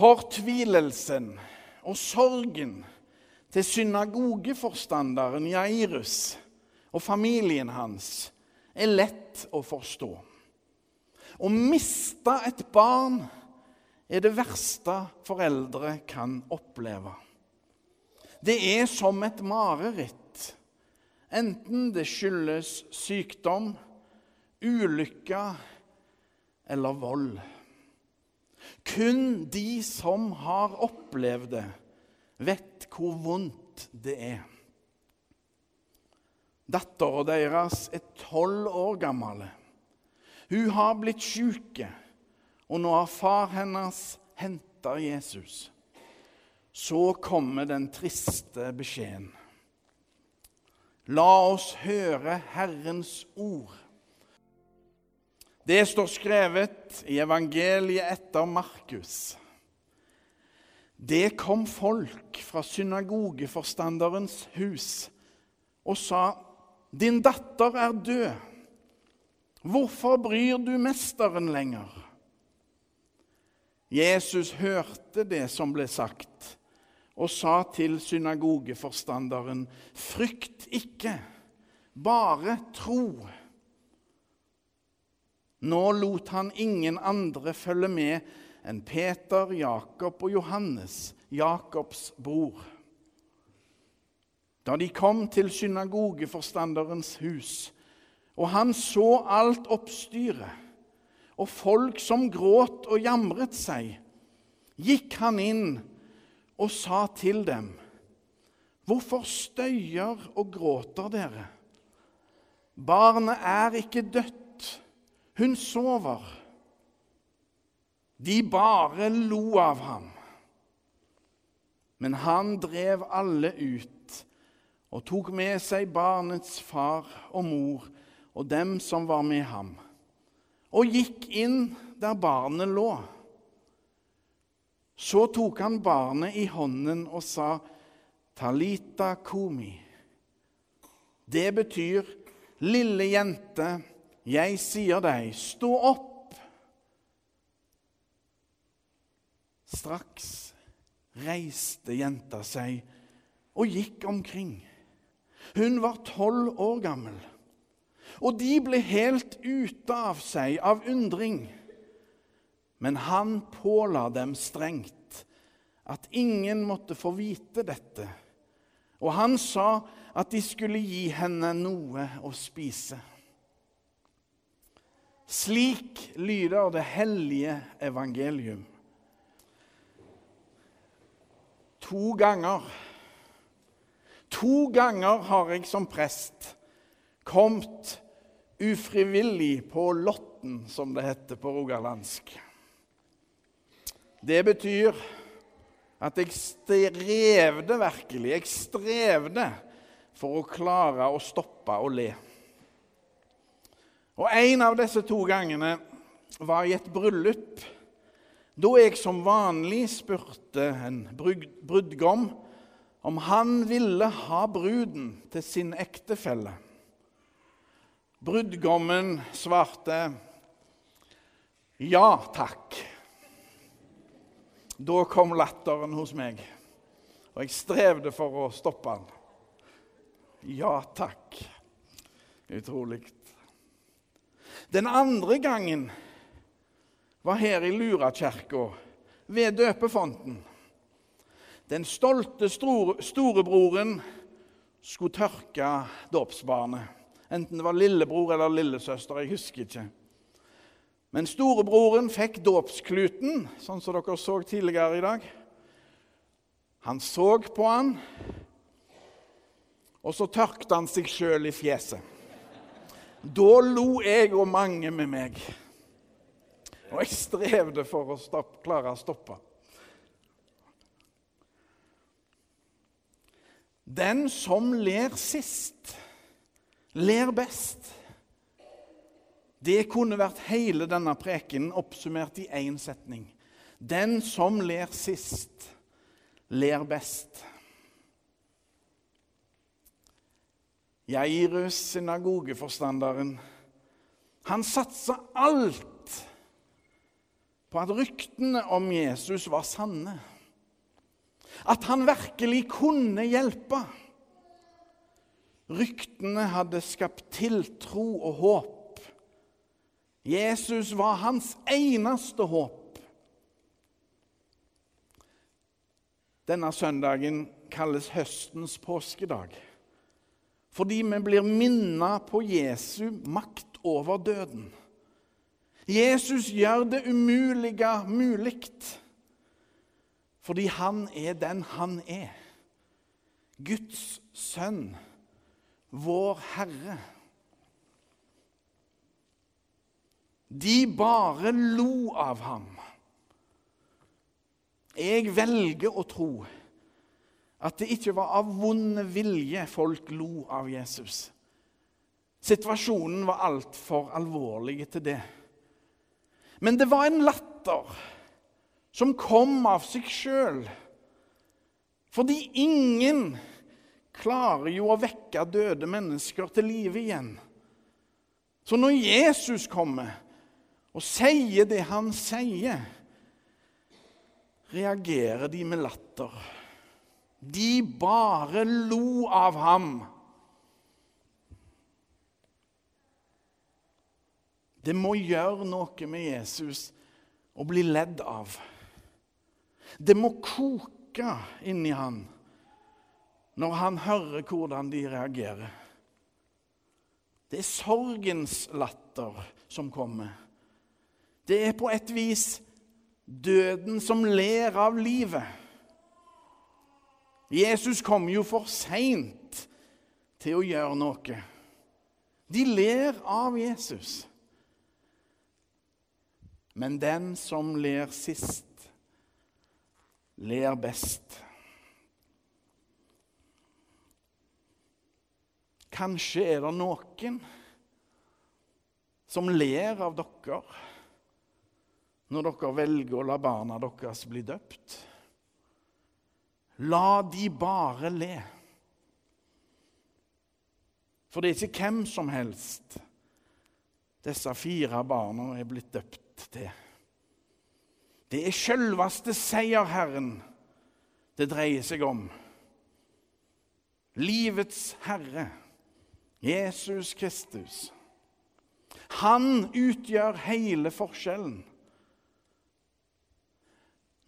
Fortvilelsen og sorgen til synagogeforstanderen Jairus og familien hans er lett å forstå. Å miste et barn er det verste foreldre kan oppleve. Det er som et mareritt, enten det skyldes sykdom, ulykke eller vold. Kun de som har opplevd det, vet hvor vondt det er. Dattera deres er tolv år gammel. Hun har blitt syk, og nå har far hennes henta Jesus. Så kommer den triste beskjeden. La oss høre Herrens ord. Det står skrevet i evangeliet etter Markus. Det kom folk fra synagogeforstanderens hus og sa, 'Din datter er død. Hvorfor bryr du mesteren lenger?' Jesus hørte det som ble sagt, og sa til synagogeforstanderen, 'Frykt ikke, bare tro.' Nå lot han ingen andre følge med enn Peter, Jakob og Johannes, Jakobs bror. Da de kom til synagogeforstanderens hus, og han så alt oppstyret og folk som gråt og jamret seg, gikk han inn og sa til dem, Hvorfor støyer og gråter dere? Barnet er ikke dødt, hun sover. De bare lo av ham. Men han drev alle ut og tok med seg barnets far og mor og dem som var med ham, og gikk inn der barnet lå. Så tok han barnet i hånden og sa, 'Talita komi'. Det betyr, 'Lille jente, jeg sier deg, stå opp'. Straks reiste jenta seg og gikk omkring. Hun var tolv år gammel, og de ble helt ute av seg av undring. Men han påla dem strengt at ingen måtte få vite dette, og han sa at de skulle gi henne noe å spise. Slik lyder det hellige evangelium. To ganger To ganger har jeg som prest kommet ufrivillig på lotten, som det heter på rogalandsk. Det betyr at jeg strevde virkelig. Jeg strevde for å klare å stoppe å le. Og En av disse to gangene var i et bryllup da jeg som vanlig spurte en brudgom om han ville ha bruden til sin ektefelle. Brudgommen svarte ja takk. Da kom latteren hos meg, og jeg strevde for å stoppe han. Ja takk. Utrolig. Den andre gangen var her i Lurakirka, ved døpefonten. Den stolte storebroren skulle tørke dåpsbarnet. Enten det var lillebror eller lillesøster, jeg husker ikke. Men storebroren fikk dåpskluten, sånn som dere så tidligere i dag. Han så på han, og så tørkte han seg sjøl i fjeset. Da lo jeg og mange med meg. Og jeg strevde for å stopp, klare å stoppe. Den som ler sist, ler best. Det kunne vært hele denne preken oppsummert i én setning. Den som ler sist, ler best. Jairus, synagogeforstanderen, han satsa alt på at ryktene om Jesus var sanne. At han virkelig kunne hjelpe. Ryktene hadde skapt tiltro og håp. Jesus var hans eneste håp. Denne søndagen kalles høstens påskedag fordi vi blir minnet på Jesu makt over døden. Jesus gjør det umulige mulig fordi han er den han er. Guds sønn, vår Herre. De bare lo av ham. Jeg velger å tro at det ikke var av vond vilje folk lo av Jesus. Situasjonen var altfor alvorlig til det. Men det var en latter som kom av seg sjøl. Fordi ingen klarer jo å vekke døde mennesker til live igjen. Så når Jesus kommer og sier det han sier, reagerer de med latter. De bare lo av ham. Det må gjøre noe med Jesus å bli ledd av. Det må koke inni han når han hører hvordan de reagerer. Det er sorgens latter som kommer. Det er på et vis døden som ler av livet. Jesus kom jo for seint til å gjøre noe. De ler av Jesus. Men den som ler sist, ler best. Kanskje er det noen som ler av dere når dere velger å la barna deres bli døpt. La de bare le. For det er ikke hvem som helst disse fire barna er blitt døpt til. Det er sjølveste seierherren det dreier seg om. Livets herre, Jesus Kristus. Han utgjør hele forskjellen.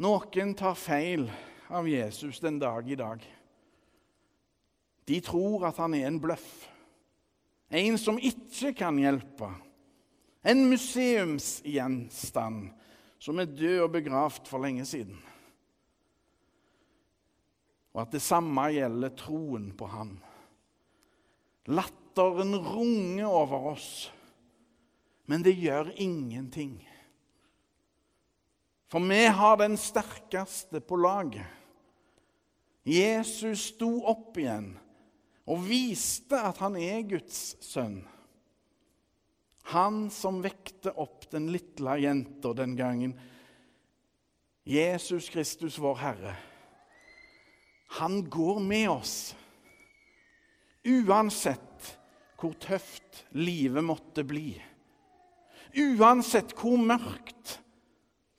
Noen tar feil av Jesus den dag i dag. De tror at han er en bløff, en som ikke kan hjelpe. En museumsgjenstand som er død og begravd for lenge siden. Og at det samme gjelder troen på Han. Latteren runger over oss, men det gjør ingenting. For vi har den sterkeste på laget. Jesus sto opp igjen og viste at han er Guds sønn. Han som vekte opp den lille jenta den gangen. Jesus Kristus, vår Herre. Han går med oss. Uansett hvor tøft livet måtte bli. Uansett hvor mørkt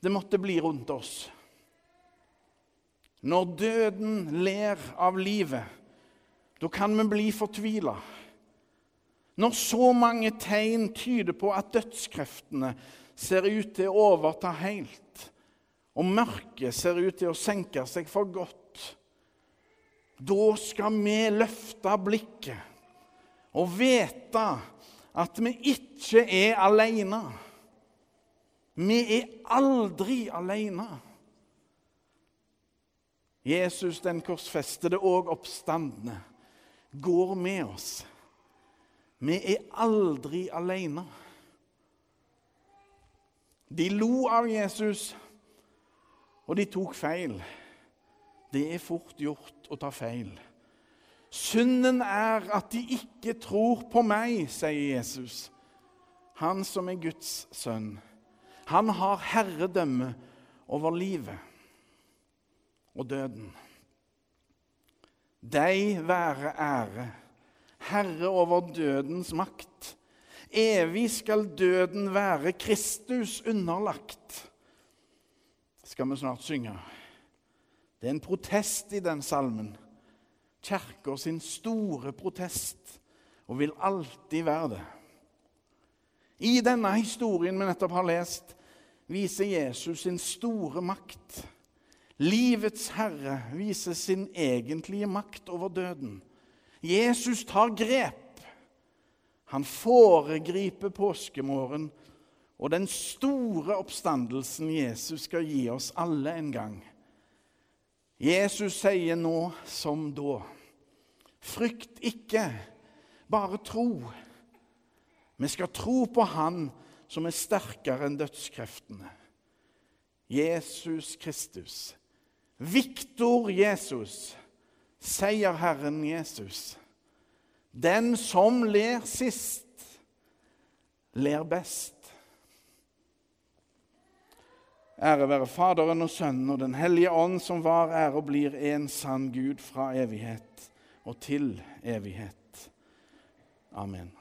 det måtte bli rundt oss. Når døden ler av livet, da kan vi bli fortvila. Når så mange tegn tyder på at dødskreftene ser ut til å overta helt, og mørket ser ut til å senke seg for godt, da skal vi løfte blikket og vite at vi ikke er alene. Vi er aldri alene. Jesus den korsfestede og oppstandende går med oss. Vi er aldri alene. De lo av Jesus, og de tok feil. Det er fort gjort å ta feil. Synden er at de ikke tror på meg, sier Jesus, han som er Guds sønn. Han har herredømme over livet og døden. Deg være ære, Herre over dødens makt. Evig skal døden være Kristus underlagt. skal vi snart synge. Det er en protest i den salmen. Kirka sin store protest, og vil alltid være det. I denne historien vi nettopp har lest, viser Jesus sin store makt. Livets herre viser sin egentlige makt over døden. Jesus tar grep. Han foregriper påskemorgen og den store oppstandelsen Jesus skal gi oss alle en gang. Jesus sier nå som da, frykt ikke, bare tro. Vi skal tro på Han som er sterkere enn dødskreftene. Jesus Kristus. Viktor Jesus. Seierherren Jesus. Den som ler sist, ler best. Ære være Faderen og Sønnen og Den hellige ånd, som var, er og blir en sann Gud fra evighet og til evighet. Amen.